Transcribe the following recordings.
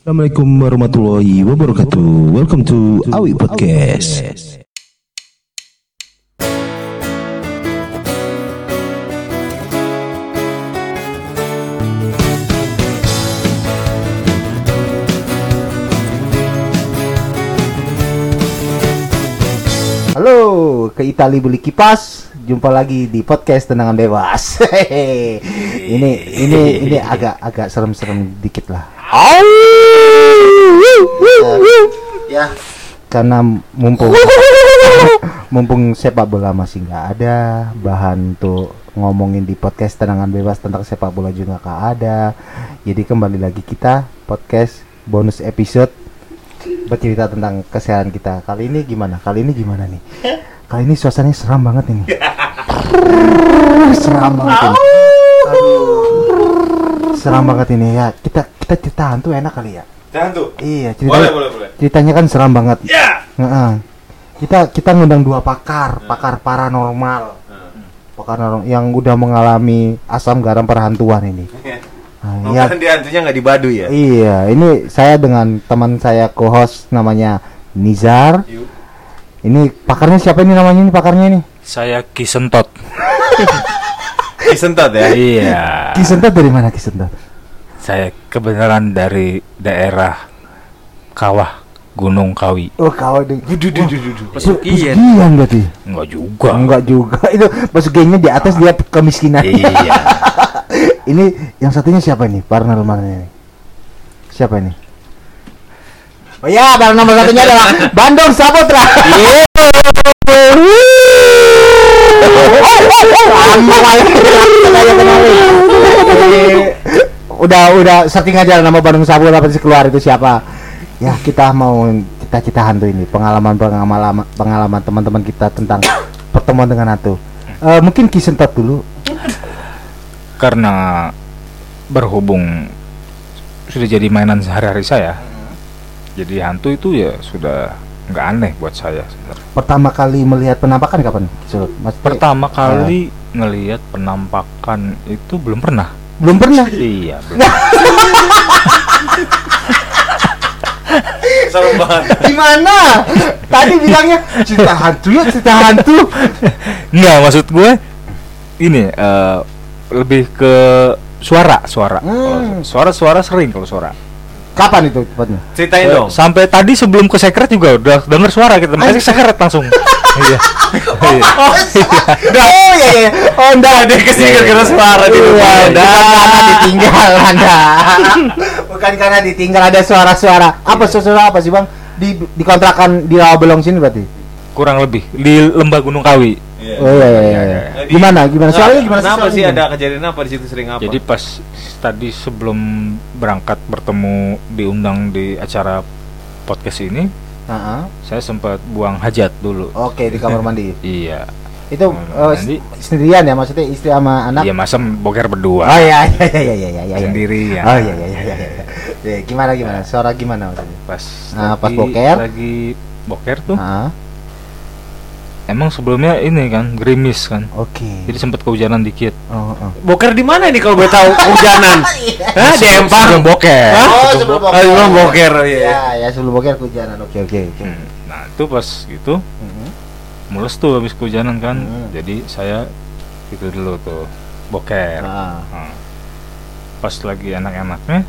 Assalamualaikum warahmatullahi wabarakatuh. Welcome to Awi Podcast. Halo, ke Itali beli kipas. Jumpa lagi di podcast tenangan bebas. Ini ini ini agak agak serem-serem dikit lah. Ya, karena mumpung mumpung sepak bola masih nggak ada bahan untuk ngomongin di podcast tenangan bebas tentang sepak bola juga nggak ada. Jadi kembali lagi kita podcast bonus episode bercerita tentang kesehatan kita. Kali ini gimana? Kali ini gimana nih? Kali ini suasananya seram banget ini. seram banget ini. Seram banget ini ya. Kita kita cerita hantu enak kali ya. Jangan tuh. Iya, ceritanya, Boleh, boleh, boleh. ceritanya kan seram banget. Ya. Heeh. Kita kita ngundang dua pakar, pakar paranormal. Pakar paranormal yang udah mengalami asam garam perhantuan ini. Nah, Oh, iya, kan dia hantunya nggak di Baduy ya? Iya, ini saya dengan teman saya co-host namanya Nizar. Ini pakarnya siapa ini namanya ini pakarnya ini? Saya Kisentot. Disentot ya? iya. Kisentot dari mana Kisentot? Saya kebenaran dari daerah Kawah Gunung Kawi. Oh, kawan deh. Pesugihan. Pesugihan berarti. Enggak juga. Enggak juga. Itu pesugihannya di atas dia kemiskinan. Iya. ini yang satunya siapa ini? Paranormalnya ini. Siapa ini? Oh ya, paranormal satunya adalah Bandung Saputra. Sama kali. Saya kenalin. Udah udah setting aja nama Bandung Saputra pasti keluar itu siapa. Ya, kita mau cita-cita hantu ini, pengalaman pengalaman pengalaman teman-teman kita tentang pertemuan dengan hantu. Eh, mungkin Kisentot dulu. Karena berhubung sudah jadi mainan sehari-hari saya. Jadi hantu itu ya sudah nggak aneh buat saya sebenarnya. Pertama kali melihat penampakan kapan? Maksudnya- Pertama kali ngelihat penampakan itu belum pernah. belum pernah. Iya, belum. Serem banget. Gimana? Tadi bilangnya cerita hantu ya, cerita hantu. Enggak, maksud gue ini eh, lebih ke suara, suara. Hmm. Kalau Suara-suara sering kalau suara. Kapan itu tepatnya? Ceritain Eh, dong. Sampai tadi sebelum ke secret juga udah denger suara kita. Makanya secret langsung. Iya. Iya. Oh iya iya. Oh enggak ada ke sini gara-gara suara di rumah Iya, Anda. Karena ditinggal Anda. Bukan karena ditinggal ada suara-suara. Apa suara apa sih, Bang? Di di kontrakan di Rawabelong sini berarti. Kurang lebih di lembah Gunung Kawi. Oh iya iya iya. iya. Jadi- Gimana? Gimana? Soalnya gimana Kenapa sih ada kejadian apa di situ sering apa? Jadi pas tadi sebelum berangkat bertemu diundang di acara podcast ini, Heeh. saya sempat buang hajat dulu. Oke, di kamar mandi. Iya. Itu mandi. sendirian ya maksudnya istri sama anak? Iya masa boker Oh berdua iya iya iya iya iya iya. sendiri ya. Oh iya iya iya iya. iya. Ya, gimana gimana? Suara gimana maksudnya? Pas Ah, pas lagi- boker? Lagi boker tuh. Heeh. Emang sebelumnya ini kan gerimis kan. Oke. Jadi sempat kehujanan dikit. Oh, oh. Boker di mana ini kalau boleh tahu hujanan? Hah, di Empang. Sebelum boker. Hah? Oh, Sebelum boker. boker. Oh, sebelum boker. Ya, ya sebelum boker kehujanan. Oke, oke, oke. Hmm, Nah itu pas gitu Mhm. mules tuh habis kehujanan kan. Hmm. Jadi saya itu dulu tuh boker. Nah, Nah, pas lagi enak-enaknya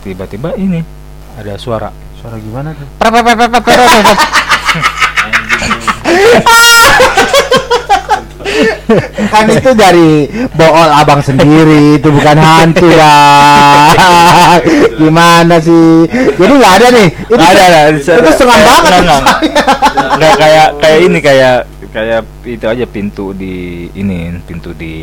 tiba-tiba ini ada suara. suara gimana tuh? kan itu dari bool abang sendiri itu bukan hantu lah gimana sih? Jadi nggak ada nih. Itu Nggak ada, ada. itu Kayak- banget nggak, nggak. Nggak kayak kayak ini kayak kayak itu aja pintu di ini pintu di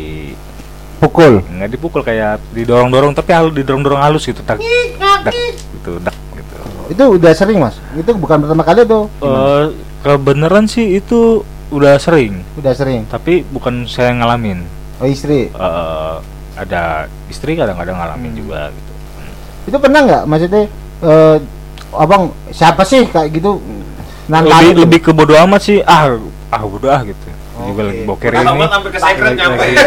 pukul. Nggak dipukul kayak didorong-dorong tapi halus didorong-dorong halus gitu tak dak gitu dak gitu. itu udah sering mas? Itu bukan pertama kali tuh Eh, kebenaran sih itu udah sering. Udah sering? Tapi bukan saya ngalamin. Oh istri? Eh, ada istri kadang-kadang ngalamin Hmm. juga gitu. Itu pernah nggak? Maksudnya eh, abang siapa sih kayak gitu? Lebih lebih ke bodo amat sih. Ah ah bodo ah gitu juga Oke. lagi boker ini amat sampai ke secret Lagi- nyampe. lagi-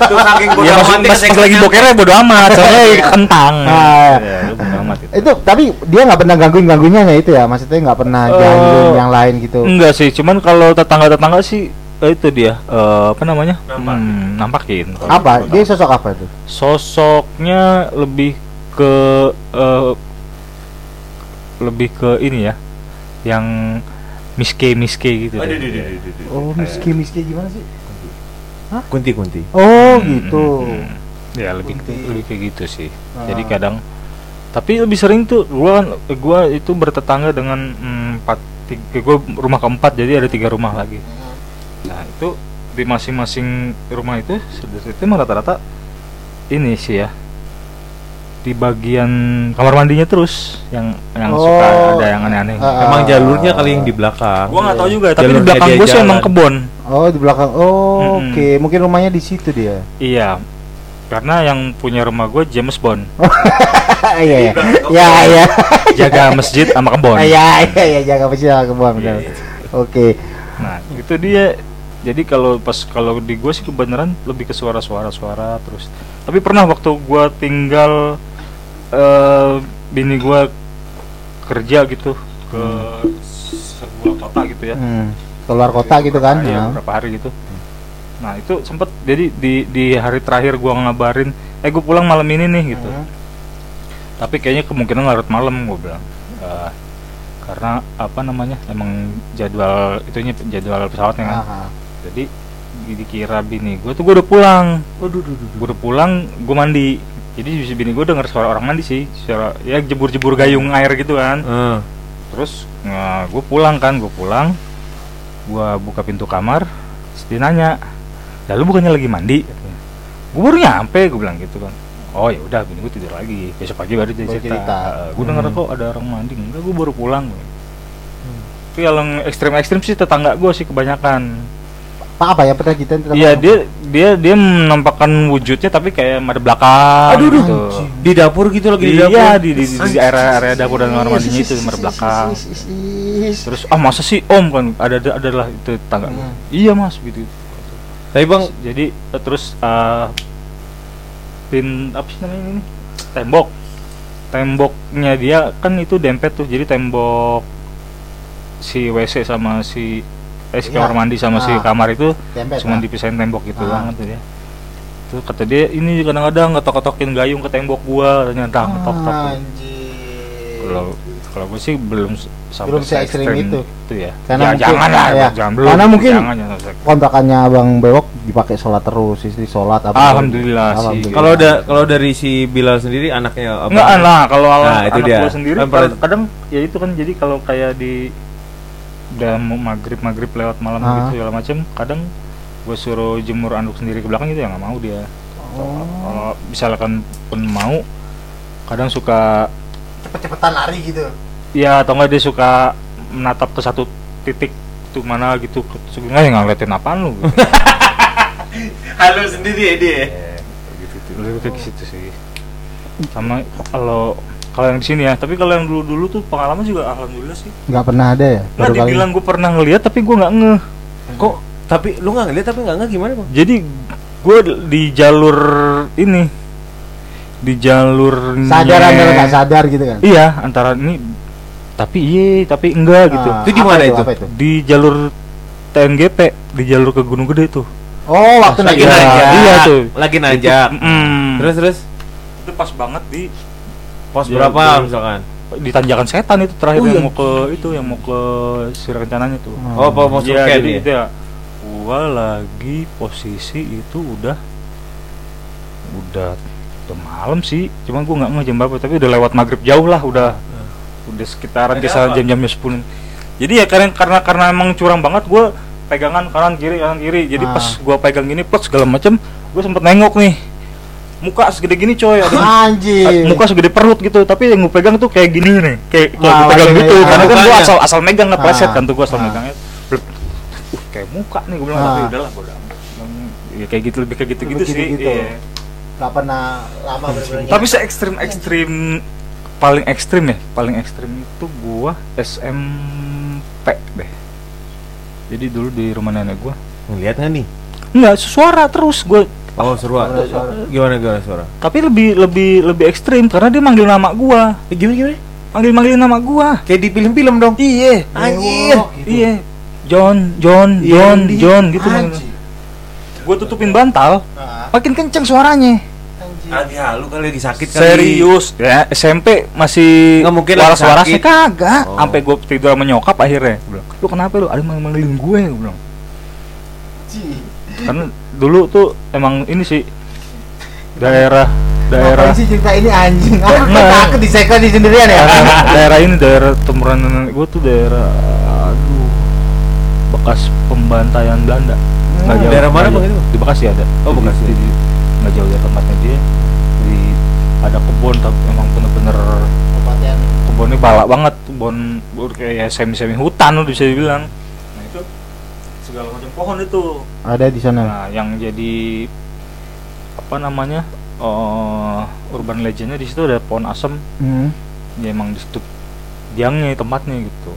Itu saking bodo ya amatnya pas, lagi bokernya bodo amat soalnya lagi kentang Ah. ya, bodo amat itu. Itu tapi dia nggak pernah gangguin gangguinnya ya itu ya maksudnya nggak pernah Eh, gangguin yang lain gitu. Enggak sih, cuman kalau tetangga-tetangga sih eh, itu dia eh, apa namanya? Hmm, nampakin. Apa? Dia tahu. sosok apa itu? sosoknya lebih ke eh, lebih ke ini ya, yang miske miske gitu. Aduh, deh. aduh. Oh, miski miski gimana sih? Kunti kunti. Oh, Hmm, gitu. hmm, hmm. Ya lebih lebih kayak gitu sih. Ah. Jadi kadang tapi lebih sering tuh gua kan gua itu bertetangga dengan mm, empat tiga, gua rumah keempat jadi ada tiga rumah lagi. Nah itu di masing-masing rumah itu itu rata-rata ini sih ya di bagian kamar mandinya terus yang yang suka Oh. ada yang aneh-aneh. Ah, Emang jalurnya kali yang di belakang. gua nggak tahu juga tapi di belakang gua sih jalan. emang kebon. Oh, di belakang. Oh, Mm-mm. oke. Mungkin rumahnya di situ dia. Iya. Karena yang punya rumah gua James Bond Iya, iya. Ya, iya. jaga masjid sama kebon. Iya, iya, iya, jaga kebun benar. Iya, Oke. Nah, itu dia. Jadi kalau pas kalau di gue sih kebenaran lebih ke suara-suara suara terus. Tapi pernah waktu gua tinggal eh bini gua kerja gitu ke sebuah kota gitu ya. Hmm. Keluar kota gitu kan? Iya, Nah. beberapa hari gitu. Nah, itu sempet jadi di di hari terakhir gua ngabarin, "Eh, gue pulang malam ini nih." gitu. Hmm. Tapi kayaknya kemungkinan larut malam gue bilang. Eh, karena apa namanya? Emang jadwal itunya jadwal pesawatnya kan. Aha. jadi di- dikira bini gue tuh gue udah pulang gue udah pulang gue mandi jadi si bini gue denger suara orang mandi sih. Suara ya jebur-jebur gayung air gitu kan. Eh, terus gue pulang kan gue pulang. Gue buka pintu kamar terus dia nanya lalu bukannya lagi mandi? Gue baru nyampe gue bilang gitu kan. Oh ya udah bini gue tidur lagi. Besok pagi baru dia cerita, cerita. gue denger Hmm. kok ada orang mandi. Enggak gue baru pulang tapi kalau yang ekstrim-ekstrim sih tetangga gue sih kebanyakan Pak apa ya pernah kita Iya dia dia dia menampakkan wujudnya tapi kayak ada belakang Aduh, gitu. aduh. di dapur gitu lagi di dapur. Iya di di, di, di area area dapur dan kamar mandinya itu kamar belakang. Terus ah masa sih om kan ada ada adalah itu tangga. Hmm. Iya mas gitu. Tapi bang, Jadi eh, terus eh, pin apa sih namanya ini tembok temboknya dia kan itu dempet tuh jadi tembok si WC sama si eh si Iya. kamar mandi sama si Ah. kamar itu Dempet, cuma ah. dipisahin tembok gitu Ah. banget tuh dia tuh kata dia ini kadang-kadang ngetok-ketokin gayung ke tembok gua ternyata ngetok tok Anjir. kalau kalau gue sih belum sampai Belum se-ekstrim se-ekstrim itu. ya Karena ya mungkin- jangan lah ya. jangan belum Karena mungkin- jangan, jangan se- kontrakannya abang bewok dipakai sholat terus istri sholat apa Alhamdulillah sih. Alhamdulillah. kalau da kalau dari si Bilal sendiri anaknya apa? Enggak lah kalau Nah, anak itu dia. gua sendiri Kan kadang, kadang ya itu kan jadi kalau kayak di udah mau maghrib maghrib lewat malam Ah. gitu segala macam kadang gue suruh jemur anduk sendiri ke belakang gitu ya nggak mau dia Oh. kalau misalkan pun mau kadang suka cepet-cepetan lari gitu ya atau enggak dia suka menatap ke satu titik tuh mana gitu sebenarnya nggak ngeliatin apaan lu gitu. Halo sendiri ya dia. Ya, gitu gitu lebih ke situ sih sama kalau kalau yang di sini ya tapi kalau yang dulu dulu tuh pengalaman juga alhamdulillah sih nggak pernah ada ya nggak Baru kali dibilang gue pernah ngeliat tapi gue nggak ngeh Kok tapi lu nggak ngeliat tapi nggak nggak gimana bang? jadi gue di jalur ini di jalur sadar anda nggak sadar gitu kan iya antara ini tapi iya tapi enggak gitu Ah, Itu di mana itu? di jalur TNGP di jalur ke Gunung Gede tuh oh waktu Lagi Iya, nanjak. iya tuh. Lagi nanjak. Mm. Terus terus itu pas banget di pos Iya, berapa iya. misalkan? di tanjakan setan itu terakhir Oh, yang iya. mau ke itu yang mau ke si rencananya tuh Oh. Oh, pos jadi ya? itu ya gua lagi posisi itu udah udah udah malam sih cuman gua nggak ngeh jam berapa tapi udah lewat maghrib jauh lah udah udah sekitaran kisaran jam-jamnya 10 jadi ya karena karena karena emang curang banget gua pegangan kanan kiri kanan kiri jadi Ah. pas gua pegang gini plek segala macem gua sempet nengok nih muka segede gini coy ada anjir muka segede perut gitu tapi yang gue pegang tuh kayak gini nih kayak kayak gue pegang gitu ya. karena kan gue asal asal megang nggak pleset Ah. kan tuh gue asal Ah. megangnya uh, kayak muka nih gue bilang tapi Ah. udahlah gue udah ya kayak gitu lebih kayak gitu gitu sih gitu-gitu. iya. nggak pernah lama bener-bener tapi se ekstrim ekstrim paling ekstrim ya paling ekstrim itu gua SMP deh jadi dulu di rumah nenek gua Ngeliat nggak nih? Enggak, suara terus gue Oh, Surwa. Gimana gimana suara? tapi lebih lebih lebih ekstrim karena dia manggil nama gua. Eh, gimana gimana? manggil manggilin nama gua. Kayak di film-film dong. iya. Anjir. iya. John John Iya, John di- John gitu gua tutupin bantal makin kenceng suaranya. Lagi halu kali lagi sakit kali. serius. Ya SMP masih Nggak mungkin lagi waras-warasnya sakit. kagak. Oh. sampai gua tidur sama nyokap akhirnya. Lu kenapa lu? Ada manggilin gue gua bilang. Karena dulu tuh emang ini sih daerah daerah Ngapain sih cerita ini anjing? Aku Nggak. takut disekal di sendirian ya. daerah ini daerah temuran nenek gue tuh daerah aduh bekas pembantaian Belanda Nggak Hmm. jauh, Daerah mana, nggak Bang, itu? di Bekasi ada Oh, Di- Bekasi. di, di- nggak jauh dari tempatnya dia di ada kebun tapi emang bener-bener kebunnya balak banget kebun kayak semi semi hutan udah bisa dibilang nah segala macam pohon itu Ada di sana. nah yang jadi apa namanya oh urban legendnya di situ ada pohon asem Hmm. ya emang di situ biangnya tempatnya gitu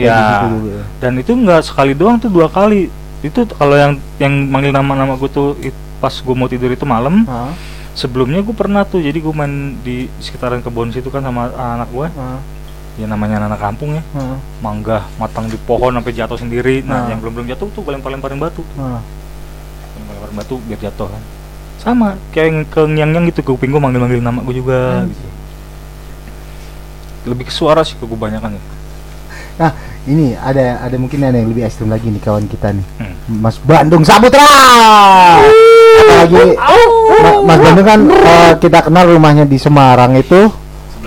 Iya. di situ dulu. ya. dan itu nggak sekali doang tuh dua kali itu kalau yang yang manggil nama-nama gue tuh it- pas gue mau tidur itu malam Hah? sebelumnya gue pernah tuh jadi gue main di sekitaran kebun situ kan sama anak gue Hah? Ya namanya anak kampung ya Hah? mangga matang di pohon sampai jatuh sendiri Ah. nah yang belum belum jatuh tuh gue lempar-lemparin batu tuh. Hah? lempar-lemparin batu biar jatuh kan sama kayak ke nyang gitu kuping gue manggil-manggil nama gue juga Anjir. gitu lebih ke suara sih ke gue banyakan ya Nah, ini ada ada mungkin ada yang lebih ekstrim lagi nih kawan kita nih. Hmm. Mas Bandung Saputra. Apalagi Ma- Mas Bandung kan eh, kita kenal rumahnya di Semarang itu.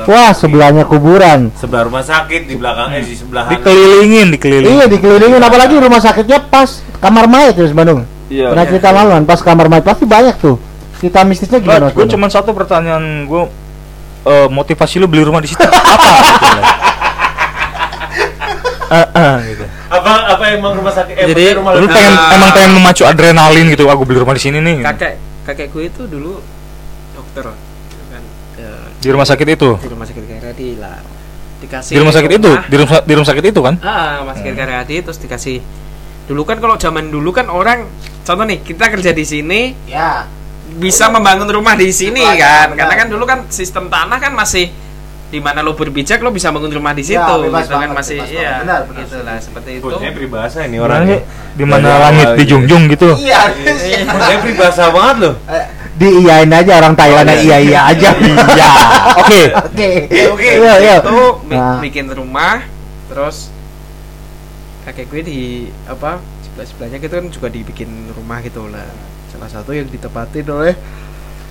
Wah, sebelahnya kuburan. sebelah rumah sakit di belakang eh di sebelah dikelilingin dikelilingin Iya, dikelilingin apalagi rumah sakitnya pas kamar mayat ya Mas Bandung. Iya. Pernah cerita maluan pas kamar mayat pasti banyak tuh. Cerita mistisnya gimana gue cuma satu pertanyaan gue eh, motivasi lu beli rumah di situ apa. Eh, eh, gitu. apa apa emang rumah sakit eh, Jadi, rumah Lu pengen Ah. emang pengen memacu adrenalin gitu, aku beli rumah di sini nih. kakek kakek gue itu dulu dokter kan Di rumah sakit itu. di rumah sakit Karyadi lah dikasih Di rumah sakit itu, di rumah di rumah sakit itu kan? ah rumah sakit Karyadi terus dikasih dulu kan kalau zaman dulu kan orang contoh nih kita kerja di sini Ya. bisa membangun rumah di sini Betul, kan benar. karena kan dulu kan sistem tanah kan masih di mana lo berpijak lo bisa bangun rumah di situ Ya, bebas gitu kan masih bebas iya. Benar, benar. gitu lah seperti itu Bosnya peribahasa ini Orang orangnya di mana langit dijunjung gitu. Iya. Bosnya peribahasa banget loh Diiyain aja orang Thailand Oh, iya. iya iya aja. Iya. Oke. Oke. Oke, Iya, iya. itu Nah. bikin rumah, terus kakek gue di apa sebelah sebelahnya gitu kan juga dibikin rumah gitu lah. Salah satu yang ditempatin oleh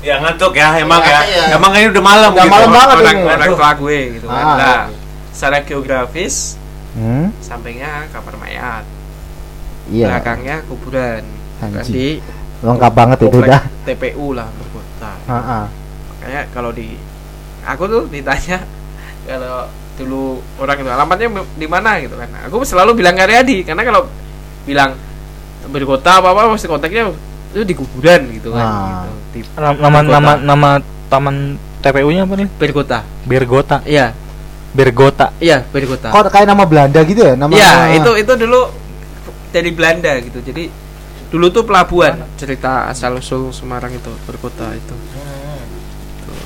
ya ngantuk ya emang Iya, ya iya. emang ini udah malam Udah gitu malam banget orang, ini. orang tua gue gitu kan. Ah. Nah, secara geografis Hmm? sampingnya kamar mayat, Iya. belakangnya kuburan. Kan Anjing. di Lengkap banget itu dah. TPU lah berkota. Heeh. Makanya kalau di aku tuh ditanya kalau dulu orang itu alamatnya di mana gitu kan. Aku selalu bilang Karyadi karena kalau bilang berkota apa apa pasti kontaknya itu di kuburan gitu kan. Ah. Gitu. Di Nama nama Bergota. nama, nama taman TPU-nya apa nih? berkota. Bergota. Iya, Bergota. iya berkota. Kok kayak nama Belanda gitu ya? Nama Iya, itu itu dulu dari Belanda gitu. Jadi dulu tuh pelabuhan cerita asal usul Semarang itu berkota itu.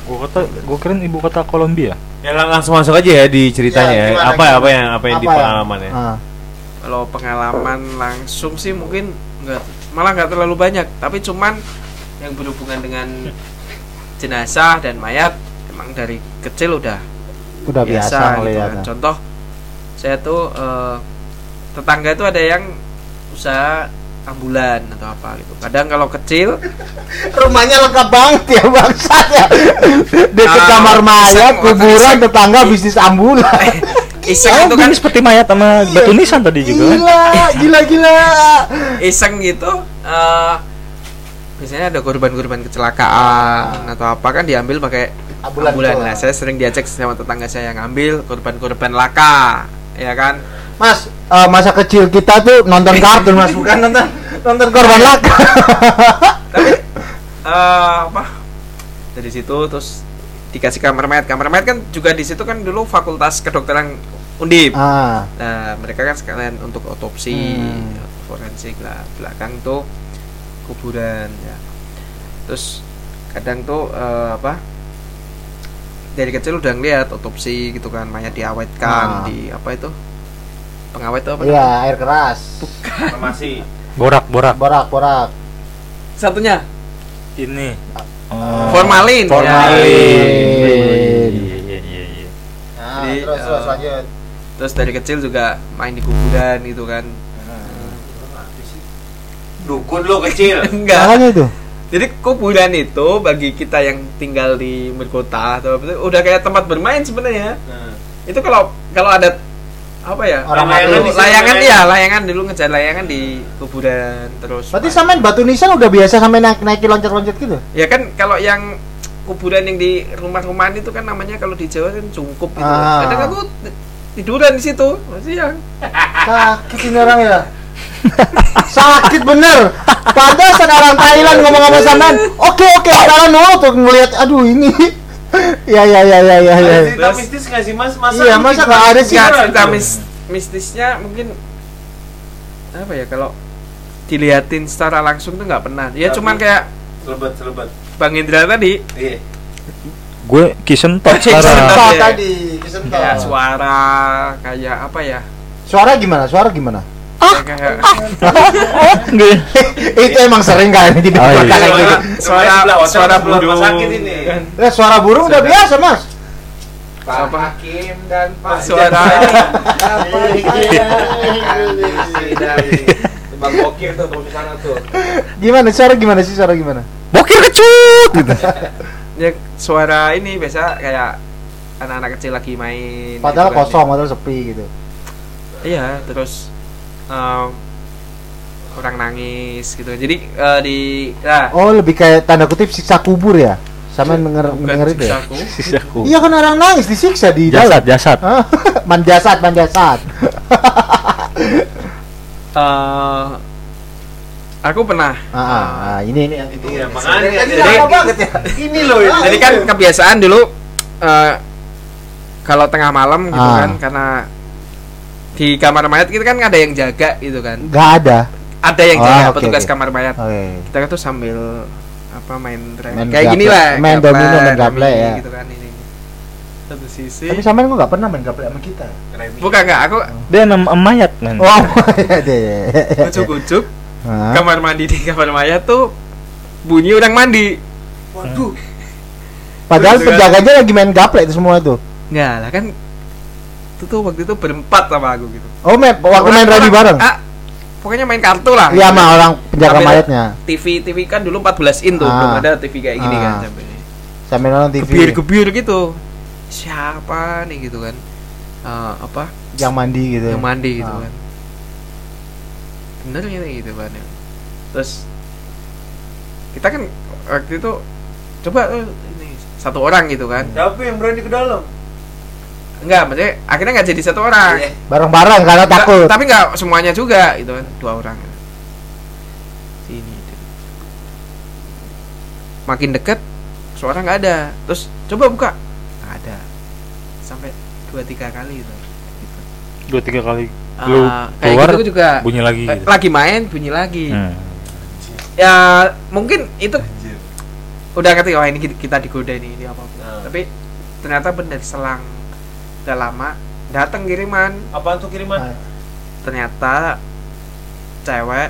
Gua kata, gua kirain ibu kota Kolombia. ya lang- langsung masuk aja ya di ceritanya ya gimana, apa gimana? apa yang apa yang di ya? pengalamannya Ah. kalau pengalaman langsung sih mungkin nggak malah nggak terlalu banyak tapi cuman yang berhubungan dengan jenazah dan mayat emang dari kecil udah Udah biasa, biasa, gitu kan. contoh saya tuh eh, tetangga itu ada yang usaha ambulan atau apa gitu kadang kalau kecil Rumahnya lengkap banget ya bangsat ya. Dekat Ah, kamar mayat, kuburan, iseng. tetangga bisnis ambulan. iseng Oh, itu kan ini seperti mayat sama batu nisan tadi juga. kan? Gila, gila, gila. iseng gitu eh, biasanya ada korban-korban kecelakaan atau apa kan diambil pakai Ambulan ambulan, lah saya sering diajak sama tetangga saya yang ngambil korban-korban laka ya kan? Mas, eh, masa kecil kita tuh nonton kartun mas, bukan nonton nonton korban laka. tapi eh, apa? Dari situ terus dikasih kamar mayat. Kamar mayat kan juga di situ kan dulu fakultas kedokteran undip. Ah, nah mereka kan sekalian untuk otopsi Hmm. forensik lah. Belakang tuh kuburan ya. Terus kadang tuh eh, apa dari kecil udah ngeliat otopsi gitu kan mayat diawetkan Ah. di apa itu pengawet tuh apa Iya, air keras. Farmasi. borak borak Borak, borak. satunya ini formalin Formalin. Ya. iya iya iya iya Nah, Jadi, terus terus eh, lanjut. terus dari kecil juga main di kuburan gitu kan Dukun lo kecil. enggak Makanya itu. Jadi kuburan itu bagi kita yang tinggal di berkota atau apa itu udah kayak tempat bermain sebenarnya Nah. itu kalau kalau ada apa ya Orang Layangan situ, layangan layangan. ya layangan dulu ngejar layangan di kuburan terus Berarti sampean batu nisan udah biasa sampai naik naiki loncat-loncat gitu. ya kan kalau yang kuburan yang di rumah-rumahan itu kan namanya kalau di Jawa kan cungkup gitu Ah. kadang aku tiduran di situ masih yang Sakit ini orang ya. Sakit bener. Pantasan orang Thailand ngomong sama sampean. Oke oke, sekarang mau tuh ngelihat aduh ini. ya ya ya ya ya ya. Cerita Terus- mistis nggak sih mas? Masa Iya, masa nggak ada sih? cerita mis mistisnya mungkin apa ya kalau diliatin secara langsung tuh nggak pernah ya Tapi- cuman kayak Selebat selebat. Bang Indra tadi Iya. gue kisentot Kisentot. sekarang tadi, kesentot. kayak suara kayak apa ya Suara gimana? Suara gimana? Kayak Nggak. itu emang sering kan di Oh, iya. kayak gitu. suara suara burung sakit ini. kan. Eh, suara burung udah biasa, Mas. Pak Hakim dan Pak Suara. Bang Bokir tuh tuh di sana tuh. Gimana suara gimana sih suara gimana? bokir kecut gitu ya suara ini biasa kayak anak-anak kecil lagi main Padahal gitu kan. kosong, padahal sepi gitu. iya terus em, orang nangis gitu jadi eh, di nah Oh, lebih kayak tanda kutip siksa kubur ya? Sama denger denger itu ya? siksaku. sisaku Iya kan orang nangis disiksa di jasad dalam. jasad Hah? manjasat, manjasat. Eh, aku pernah Ah, ah, ah, ini ini. Iya, makanya. Jadi- lama banget ya. Ini loh ini. jadi kan kebiasaan dulu eh, kalau tengah malam gitu Ah. kan karena di kamar mayat kita kan ada yang jaga gitu kan Nggak ada. ada yang Ah, jaga oke, petugas oke. kamar mayat Oke. kita kan tuh sambil apa main Main kayak gini lah Main gaple, domino, main remi gaple, ya. gitu kan ini satu sisi Tapi sampean kok nggak pernah main gaple sama kita? bukan enggak aku dia nam mayat men Wow. iya, iya, iya. ujuk-ujuk Hah? kamar mandi di kamar mayat tuh bunyi orang mandi Waduh. Padahal juga- penjaganya lagi main gaple itu semua tuh. enggak lah kan itu tuh waktu itu berempat sama aku gitu Oh, main, waktu Orang- main rally bareng. ah, pokoknya main kartu lah Iya, sama orang penjaga Sambil- mayatnya. TV TV kan dulu 14 in tuh Ah. belum ada TV kayak gini kan Ah. sampai Sambil nonton TV. gebir-gebir gitu siapa nih gitu kan Eh, apa Yang mandi gitu. yang mandi gitu Ah. kan bener gitu gitu kan ya. terus kita kan waktu itu coba ini satu orang gitu kan Siapa yang berani ke dalam? Enggak maksudnya akhirnya nggak jadi satu orang Iya. Bareng-bareng karena Nggak- takut. tapi nggak semuanya juga gitu kan dua orang sini makin dekat suara nggak ada terus coba buka nggak ada sampai dua tiga kali itu gitu. dua tiga kali lu kayak keluar gitu juga bunyi lagi Eh, gitu. lagi main bunyi lagi Hmm. ya mungkin itu udah ngerti wah ini kita- digoda nih ini apa Nah. tapi ternyata bener selang udah lama datang kiriman Apaan tuh kiriman? Ternyata cewek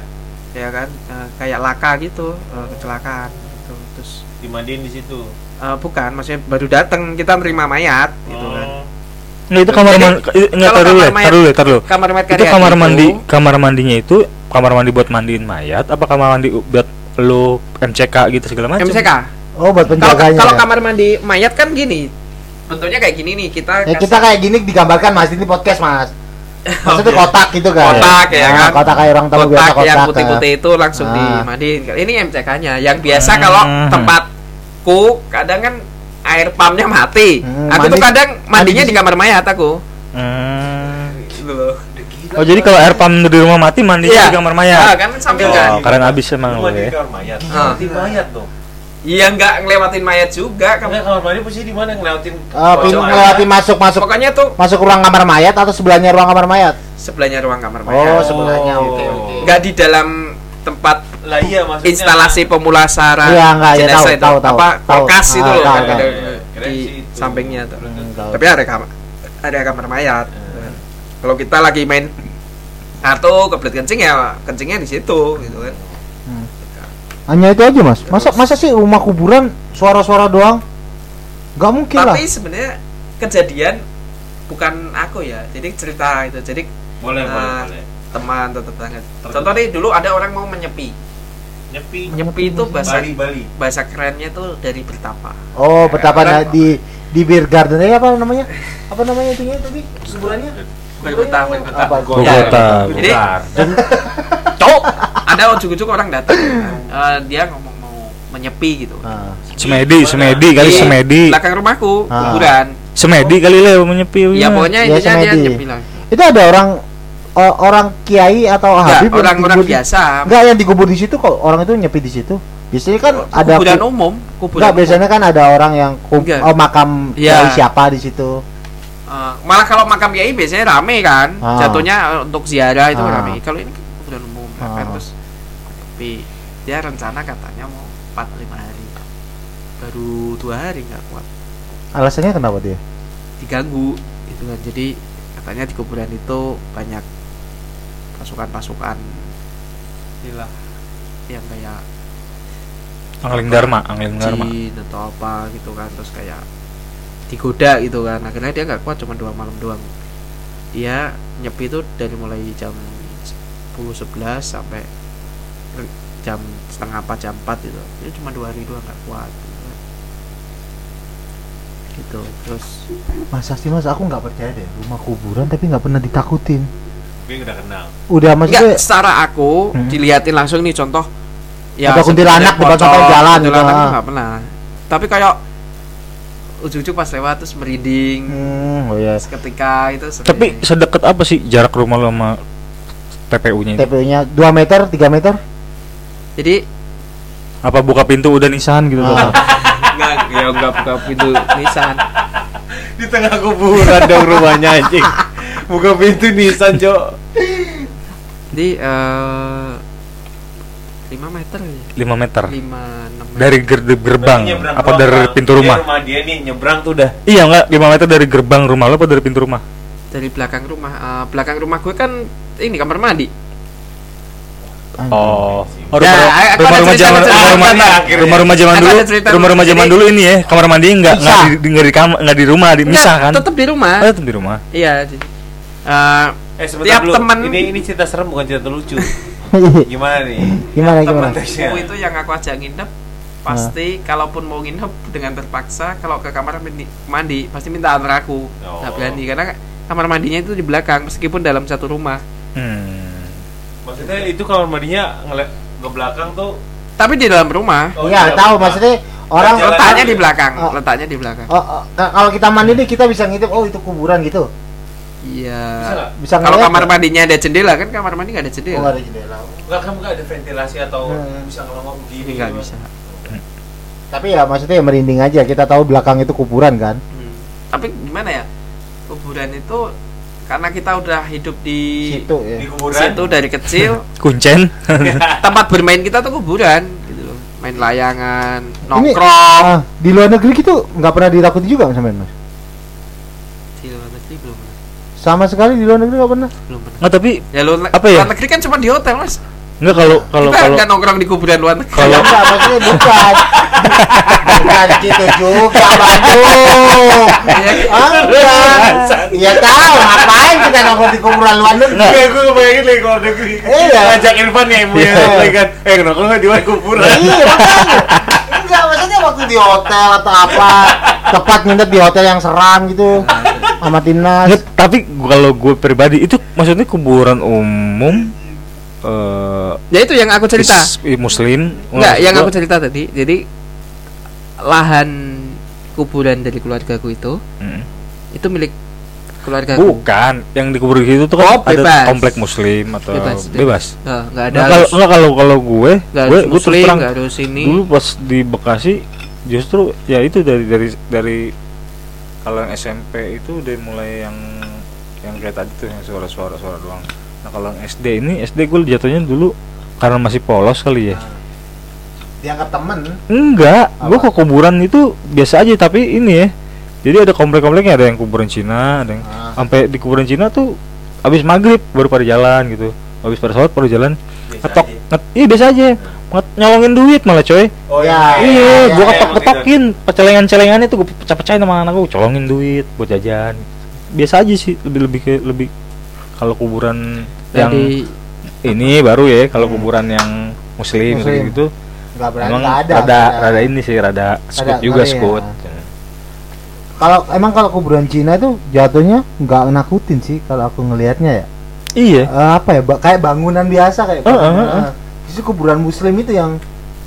ya kan eh, kayak laka gitu eh, kecelakaan gitu terus Dimandiin di situ. eh, bukan maksudnya baru datang kita nerima mayat gitu kan Oh. Nggak, itu kamar mandi nggak kalau taruh dulu ya taruh dulu taruh dulu kamar mayat itu kamar itu- mandi kamar mandinya itu kamar mandi buat mandiin mayat apa kamar mandi buat lu MCK gitu segala macam MCK Oh, buat penjaganya. kalau ya? kamar mandi mayat kan gini bentuknya kayak gini nih kita Ya kasih- kita kayak gini digambarkan Mas ini podcast Mas. Maksudnya kotak gitu kan. kotak ya Nah, kan Kotak kayak orang tamu biasa kotak kotak. yang ya. putih-putih itu langsung Ah. dimandiin ini MCK-nya yang biasa Hmm. kalau tempatku kadang kan air pumpnya mati Hmm, aku tuh mandi- kadang mandinya mandi di kamar mayat aku Hmm. gitu loh oh jadi kalau air pump di rumah mati mandinya Iya. di kamar Ah, mayat kan sambil oh, kan keren abis emang Lu lu mandi di ya kamar mayat. Ah. Di mayat dong. Iya nggak ngelewatin mayat juga Kamar kamu kamar mandi posisi di mana ngelewatin? Ah, pin Pojok melewati masuk masuk pokoknya tuh masuk ruang kamar mayat atau sebelahnya ruang kamar mayat? sebelahnya ruang kamar mayat Oh, sebelahnya. Oh. Oke, oke. nggak di dalam tempat Lah iya maksudnya. instalasi pemulasaran Iya, enggak, ya, jenazah tahu, itu tahu, tahu. apa Tahu. kulkas itu Ah, loh tahu, kan tahu. ada Keren di itu. sampingnya tuh. Hmm, tahu. tapi ada kamar ada kamar mayat kalau kita lagi main atau kebelet kencing ya kencingnya di situ gitu kan Hanya itu aja mas. Masa masa sih rumah kuburan suara-suara doang? Gak mungkin lah. tapi sebenarnya kejadian bukan aku ya jadi cerita itu jadi Boleh, boleh, Ah. boleh. teman atau tetangga contoh nih dulu ada orang mau menyepi Nyepi. nyepi itu bahasa Bali, Bali. bahasa kerennya tuh dari bertapa Oh betapa Orang- na- di di beer garden eh, apa namanya? Apa namanya itu ya tadi kuburannya? berkota berkota Apa? Jadi cowok ada ujuk-ujuk orang datang eh, dia ngomong mau menyepi gitu Ah. Semedi, semedi kali Di semedi. belakang rumahku Ah. kuburan Semedi kali lah menyepi. ya pokoknya Ya, intinya dia nyepi lah Itu ada orang orang kiai atau habib orang-orang biasa Enggak yang dikubur di situ kok orang itu nyepi di situ. Biasanya kan ada kuburan ku- umum kuburan Enggak, umum. biasanya kan ada orang yang kub- oh makam Iya. kiai siapa di situ. Eh, malah kalau makam kiai biasanya rame kan Ah. jatuhnya untuk ziarah itu Ah. rame kalau ini kan kuburan umum kan Ah. terus tapi dia rencana katanya mau 4 5 hari. Baru dua hari nggak kuat. Alasannya kenapa dia? diganggu gitu kan. Jadi katanya di kuburan itu banyak pasukan-pasukan. Inilah yang kayak Angling Dharma, Angling Dharma. atau apa gitu kan. Terus kayak digoda gitu kan. Akhirnya dia nggak kuat cuma dua malam doang. Dia nyepi itu dari mulai jam 10 11 sampai jam setengah 4 jam 4 gitu dia cuma dua hari doang nggak kuat gitu, gitu terus Masa sih mas, aku nggak percaya deh rumah kuburan tapi nggak pernah ditakutin. Tapi udah kenal. Udah maksudnya Enggak, secara aku Hmm. diliatin langsung nih contoh Ada kuntilanak sampai pocong, jalan gitu, kuntilanak ah. nggak pernah tapi kayak ujung-ujung pas lewat terus merinding hmm, oh ya. seketika itu sering. Tapi sedekat apa sih jarak rumah lo sama TPU-nya itu? TPU-nya 2 meter, 3 meter? jadi Apa buka pintu udah nisan gitu Ah. loh? enggak ya enggak buka pintu nisan Di tengah kuburan dong rumahnya anjing. Buka pintu Nissan, Cok. jadi eh 5 meter ya 5 meter. 5 6 meter Dari ger- gerbang apa dari pintu Dia rumah? rumah dia nih nyebrang tuh udah. Iya enggak 5 meter dari gerbang rumah lo apa dari pintu rumah? Dari belakang rumah Eh, belakang rumah gue kan ini kamar mandi Oh, oh Ya, rumah, rumah-rumah cerita, zaman cerita. rumah-rumah Akhirnya. rumah-rumah zaman dulu, ada cerita. rumah-rumah zaman dulu ini ya kamar mandi enggak enggak Bisa. di enggak di kamar enggak di rumah, di misah kan? tetap di rumah Oh, tetap di rumah. iya jadi eh, Eh sebentar Tiap temen- Ini ini cerita serem bukan cerita lucu. Gimana nih? gimana gimana? Temanku itu yang aku ajak nginep pasti kalaupun mau nginep dengan terpaksa kalau ke kamar mandi, mandi pasti minta antar aku Oh. nggak berani karena kamar mandinya itu di belakang meskipun dalam satu rumah Hmm. Maksudnya itu kamar mandinya ngeliat ke belakang tuh. tapi di dalam rumah Oh, Iya, tahu Pak. maksudnya orang Jalan- letaknya di belakang Oh. letaknya di belakang Oh, oh, ka- kalau kita mandi nih kita bisa ngintip oh itu kuburan gitu. Bisa iya nggak? Bisa kalau kamar mandinya ada jendela kan kamar mandi nggak ada Oh, jendela nggak ada jendela. Enggak kan enggak ada ventilasi atau Hmm. bisa ngelongok begini. ini nggak gitu. bisa Tapi ya maksudnya ya merinding aja. Kita tahu belakang itu kuburan kan. Hmm. tapi gimana ya kuburan itu karena kita udah hidup di Situ ya. Di kuburan. situ dari kecil Kuncen. tempat bermain kita tuh kuburan gitu loh main layangan Ini- nongkrong Ah, di luar negeri gitu nggak pernah ditakuti juga sama mas. di luar negeri belum pernah. Sama sekali di luar negeri nggak pernah. belum pernah Nggak tapi ya luar, Apa ya? luar negeri kan cuma di hotel mas enggak kalau kalau kita kalau nggak nongkrong di kuburan luar negeri Kalau enggak maksudnya bukan. bukan gitu juga Bandung. Ah, enggak. Iya tahu ngapain kita nongkrong di kuburan luar negeri. Iya, gue kebayangin lagi kalau negeri. Iya. Ngajak Irfan ya, ibu Iya. ya, kan. Eh, nongkrong nggak di luar kuburan. Iya makanya. Enggak maksudnya waktu di hotel atau apa tepat nginep di hotel yang seram gitu sama timnas. Nggak, tapi kalau gue pribadi itu maksudnya kuburan umum eh ya itu yang aku cerita. muslim Enggak, yang aku cerita tadi. Jadi lahan kuburan dari keluargaku itu Mm. itu milik keluarga bukan yang dikubur di situ tuh kan Oh, bebas. ada komplek muslim atau Bebas, bebas, nggak ada Nah, kalau harus, nggak kalau kalau gue nggak gue gue terus terang nggak harus ini. dulu pas di Bekasi justru ya itu dari dari dari kalau SMP itu udah mulai yang yang kayak tadi tuh yang suara-suara suara doang nah kalau SD ini SD gue jatuhnya dulu karena masih polos kali ya. Dianggap temen. enggak Apa? ke kuburan itu biasa aja tapi ini ya. Jadi ada komplek-kompleknya ada yang kuburan Cina ada yang Ah. sampai di kuburan Cina tuh habis maghrib baru pada jalan gitu. Habis pada sholat baru jalan. Ngetok nget, iya biasa aja. Nget, nyolongin duit malah coy. Oh Ya, iya, iya, gua iya, ketok ketokin pecelengan-celengannya tuh gua pecah-pecahin sama anak gua colongin duit buat jajan. Biasa aja sih lebih lebih ke lebih kalau kuburan yang Jadi ini baru ya kalau kuburan yang muslim, Muslim. gitu Nggak berani. emang ada. rada ada. rada ini sih rada skut juga ya. skut Kalau emang kalau kuburan Cina itu jatuhnya nggak nakutin sih kalau aku ngelihatnya ya. iya Eh, apa ya? ba- kayak bangunan biasa kayak. Heeh, bangunan. heeh. Justru kuburan Muslim itu yang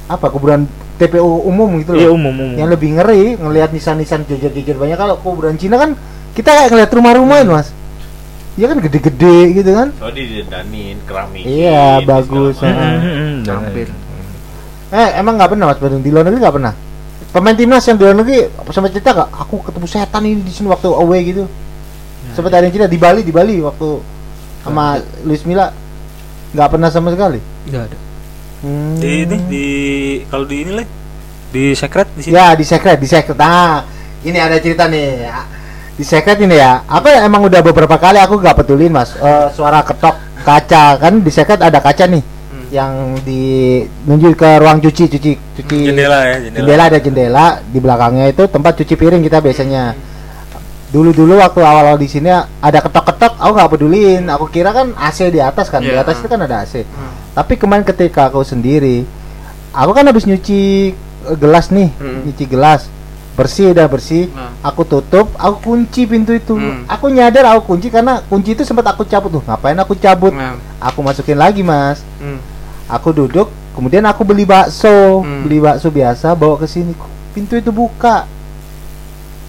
apa? Kuburan TPU umum gitu loh. iya umum umum Yang lebih ngeri ngelihat nisan-nisan jejer-jejer banyak kalau kuburan Cina kan kita kayak ngelihat rumah-rumah itu mas. Iya kan gede-gede gitu kan. Oh didandanin keramik. Iya, bagus. Dan- Hampir. Eh emang nggak pernah mas Bandung di luar negeri nggak pernah. Pemain timnas yang di luar negeri sampai cerita gak? Aku ketemu setan ini di sini waktu away gitu. Sempat ada yang cerita di Bali di Bali waktu sama Luis Milla nggak pernah sama sekali. Enggak ada. Hmm. di ini di kalau di ini lah di secret di sini Ya di secret di secret. Nah ini ada cerita nih. Di secret ini ya. Aku emang udah beberapa kali aku nggak pedulin mas. Eh, suara ketok kaca kan di secret ada kaca nih yang di nunjuk ke ruang cuci cuci cuci jendela ya jendela, jendela ada jendela di belakangnya itu tempat cuci piring kita biasanya dulu dulu waktu awal awal di sini ada ketok ketok aku nggak pedulin aku kira kan AC di atas kan di Iya. atas itu kan ada AC Hmm. tapi kemarin ketika aku sendiri aku kan habis nyuci gelas nih Hmm. nyuci gelas bersih udah bersih. Nah. aku tutup aku kunci pintu itu. Hmm. aku nyadar aku kunci karena kunci itu sempat aku cabut. Tuh ngapain aku cabut? Nah, aku masukin lagi mas. Hmm. aku duduk kemudian aku beli bakso. Hmm. beli bakso biasa bawa ke sini. Pintu itu buka?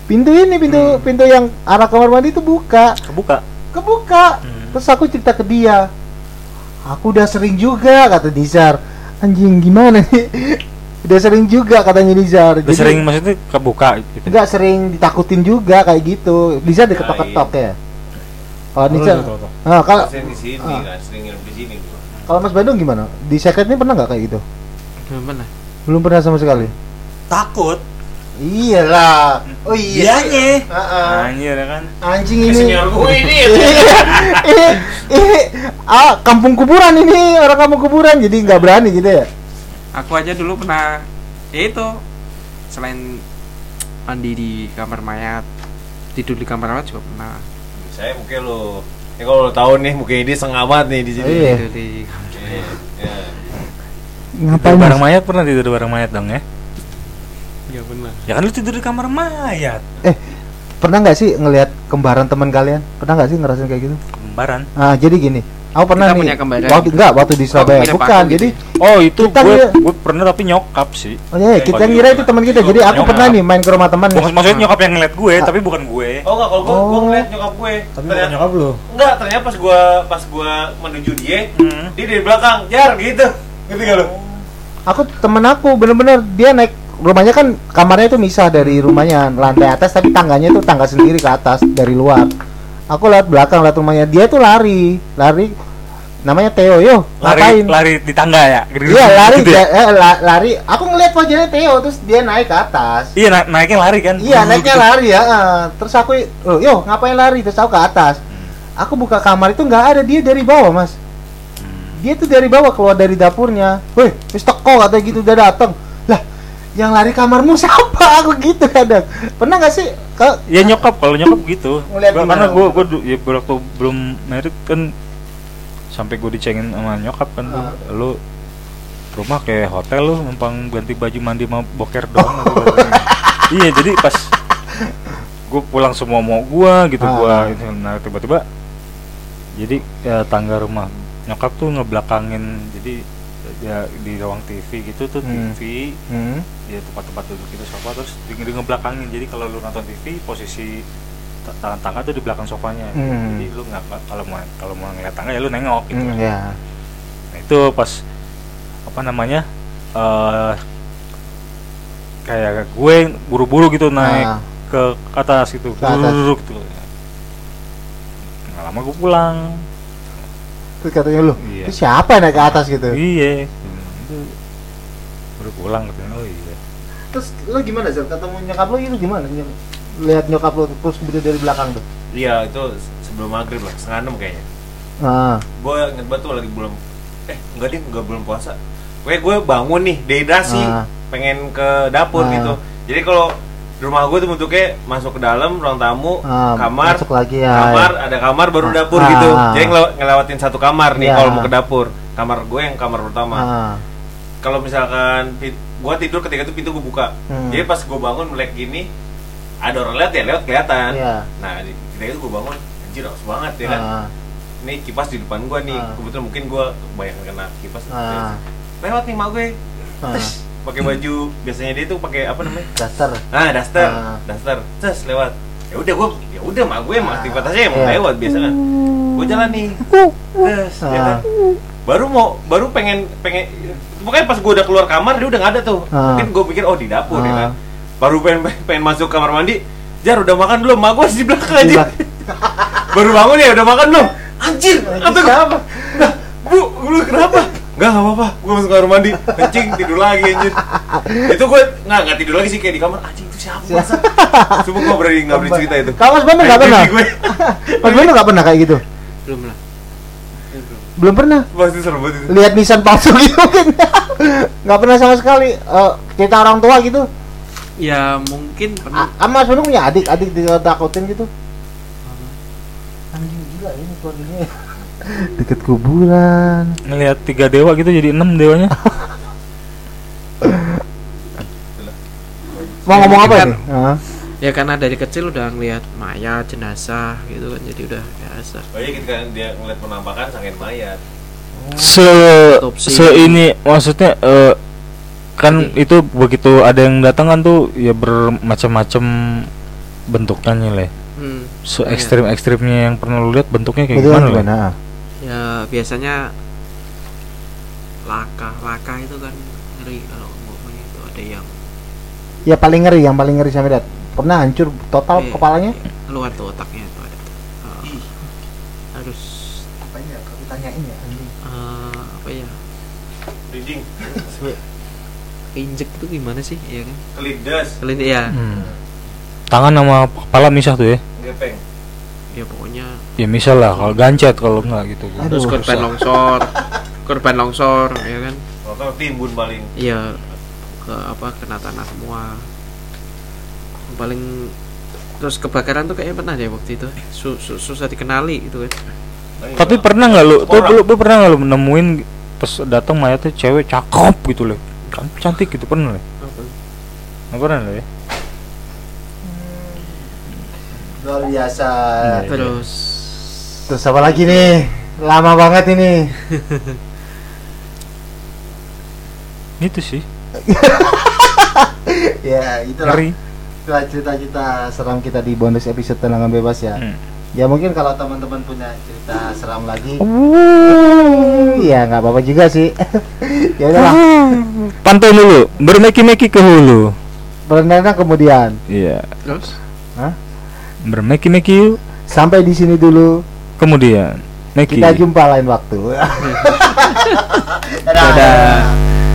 Pintu ini pintu Hmm. pintu yang arah kamar mandi itu buka. Kebuka? Kebuka. Hmm. terus aku cerita ke dia. Aku udah sering juga kata Nizar anjing gimana nih udah sering juga katanya Nizar udah sering maksudnya kebuka gitu nggak sering ditakutin juga kayak gitu Nizar diketok-ketok ya kalau Nizar ah, kalau Sering di sini Ah. kan, sering di sini gua. kalau Mas Bandung gimana di secret ini pernah nggak kayak gitu Belum pernah. belum pernah sama sekali takut Iyalah. Oh iya. Dianya. Heeh. anjir ya kan Anjing Ini gue ini. ini, ini, ah, kampung kuburan ini orang kampung kuburan jadi nggak berani gitu ya. Aku aja dulu pernah ya itu selain mandi di kamar mayat, tidur di kamar mayat juga pernah. Saya mungkin lo. Ya kalau lo tahu nih mungkin ini sengamat nih di sini. Iya. Tidur di Iya, iya. Ngapain mas? mayat pernah tidur bareng mayat dong ya Enggak pernah. ya kan lu tidur di kamar mayat Eh, pernah nggak sih ngelihat kembaran teman kalian? Pernah nggak sih ngerasain kayak gitu? kembaran Ah, jadi gini. Aku pernah Kita nih. punya kembaran. Waktu enggak, waktu di Surabaya. punya Bukan. gitu Jadi oh itu Kita gue ngira- gue pernah tapi nyokap sih Oh iya, kita ngira itu teman kita. Jadi aku Nyokap. pernah nih main ke rumah teman. Maksud- maksudnya nyokap yang ngeliat gue Ah. tapi bukan gue Oh enggak, kalau gua Oh. ngeliat nyokap gue. Ternyata- nyokap lu Enggak, ternyata pas gua pas gua menuju dia, Hmm. dia dari belakang, jar gitu. Ngerti gak lo? Aku temen aku bener-bener dia naik rumahnya kan kamarnya itu misah dari rumahnya lantai atas tapi tangganya itu tangga sendiri ke atas dari luar. Aku lihat belakang lihat rumahnya dia tuh lari lari namanya Theo yo lari ngapain? lari di tangga ya Iya lari Gitu ya? eh, la- lari. Aku ngeliat wajahnya Theo terus dia naik ke atas. iya na- naiknya lari kan Iya Gitu. naiknya lari ya. eh. Terus aku oh, yo ngapain lari terus aku ke atas. Aku buka kamar itu nggak ada dia dari bawah mas. Dia tuh dari bawah keluar dari dapurnya. Weh, wis teko katanya gitu udah datang. Lah, yang lari kamarmu siapa? Aku gitu kadang. Pernah nggak sih? Ke, ya nyokap. Kalau nyokap gitu. Gua- karena gue gue ya waktu belum merit kan sampai gue dicengin sama nyokap kan Ah. lu rumah kayak hotel lu numpang ganti baju mandi mau boker doang iya jadi pas gue pulang semua mau gua gitu Ah. gua itu nah tiba-tiba jadi ya, tangga rumah nyokap tuh ngebelakangin. Jadi ya di ruang TV gitu tuh Hmm. TV hmm. ya tempat-tempat duduk itu sofa terus di, di ngebelakangin jadi kalau lu nonton TV posisi ta- tangan tangga tuh di belakang sofanya Hmm. jadi lu nggak kalau mau kalau mau ngeliat tangga ya lu nengok gitu Hmm, ya. Nah, itu pas apa namanya eh kayak gue buru-buru gitu naik Ah. ke, atas gitu buru gitu nggak lama gue pulang Terus katanya lu, Iya. itu siapa yang naik ke atas gitu? iya itu baru pulang katanya oh iya Terus lu gimana sih ketemu nyokap lu itu gimana? Lihat nyokap lu terus kemudian dari belakang tuh. Iya itu sebelum maghrib lah, setengah enam kayaknya. Ah, Gue inget banget tuh lagi belum, eh enggak deh, enggak belum puasa. Gue gue bangun nih, dehidrasi, Ah. pengen ke dapur Ah. gitu. Jadi kalau rumah gue tuh bentuknya masuk ke dalam ruang tamu, ah, kamar, masuk lagi ya. kamar, ada kamar baru Ah. dapur Ah. gitu. Jadi ngelew- ngelewatin satu kamar nih Ya. kalau mau ke dapur. Kamar gue yang kamar pertama. Ah, Kalau misalkan gue tidur ketika itu pintu gue buka. Hmm. Jadi pas gue bangun melek gini, ada orang lihat ya lewat kelihatan. Iya. Nah ketika itu gue bangun, anjir haus banget ya kan. ah, Ini kipas di depan gue nih. Ah. Kebetulan mungkin gue banyak kena kipas. Ah. Lewat nih mak gue. Ah. Pakai baju biasanya dia tuh pakai apa namanya? daster. Ah, daster, Ah. daster. Terus lewat. Ya udah gue, ya udah mak gue emang Ah. aktivitasnya emang Iya. lewat biasa kan. Gue jalan nih. Terus ya Ah. kan. Baru mau, baru pengen pengen pokoknya pas gue udah keluar kamar dia udah nggak ada tuh. Ah. Mungkin gue pikir oh di dapur ya Ah. kan. Baru pengen pengen masuk kamar mandi. Jar udah makan belum? Mak gue di belakang aja. Baru bangun ya udah makan belum? Anjir, kata gue. Nah, bu, lu kenapa? Enggak, enggak apa-apa. Gue masuk kamar mandi, kencing, tidur lagi anjir. itu gue nggak nggak tidur lagi sih kayak di kamar. Anjing itu siapa? Masa? Cuma gue berani nggak berani cerita itu. Kamu Mas Bambang nggak Kayak pernah? Mas Bambang nggak pernah kayak gitu? belum lah belum Belum pernah. Pasti serem banget itu. Lihat nisan palsu gitu mungkin. Nggak pernah sama sekali. Eh, cerita orang tua gitu. ya mungkin pernah Ah, Mas Bambang punya adik, adik ditakutin gitu. Anjing gila ini keluarganya. Deket kuburan. ngelihat tiga dewa gitu jadi enam dewanya Mau ngomong apa Kan- nih? Ya karena dari kecil udah ngelihat mayat jenazah gitu kan jadi udah biasa Oh iya ketika dia ngeliat penampakan sangin mayat. se Otopsi. se ini maksudnya eh, kan Jadi- itu begitu ada yang datang kan tuh ya bermacam-macam bentuknya le hmm. se ekstrim ekstrimnya yang pernah lu lihat bentuknya kayak gimana le gimana? Ya biasanya laka laka itu kan ngeri kalau ngomongnya itu ada yang Ya paling ngeri, yang paling ngeri sampai dat. Pernah hancur total eh, kepalanya? keluar tuh otaknya itu ada tuh. Eh, harus Apa ya? Kalau ditanyain ya eh, apa ya Reading, injek itu gimana sih ya kan kelindas, kalian ya Hmm. tangan sama kepala misah tuh ya gepeng. Ya pokoknya. Ya misal lah kalau gancet kalau enggak gitu. Aduh. terus korban Susah. longsor. Korban longsor ya kan? Kalau timbun paling. iya ke apa kena tanah semua. Paling terus kebakaran tuh kayaknya pernah deh waktu itu. Su- su- susah dikenali gitu kan. Tapi pernah nggak lu tuh lu, lu pernah nggak lu nemuin pas datang mayatnya cewek cakep gitu kan cantik gitu pernah le? Nggak pernah le? ya Luar biasa. Iya. terus Terus apa lagi nih? Lama banget ini. itu sih ya, itulah. ngeri Itulah cerita-cerita seram kita di bonus episode tenangan bebas ya. Hmm. Ya mungkin kalau teman-teman punya cerita seram lagi, ya nggak apa-apa juga sih. ya udahlah. pantau dulu bermeki-meki ke hulu Berenang kemudian. iya terus Hah? Bermeki-meki yuk Sampai di sini dulu. kemudian meki Kita jumpa lain waktu. dadah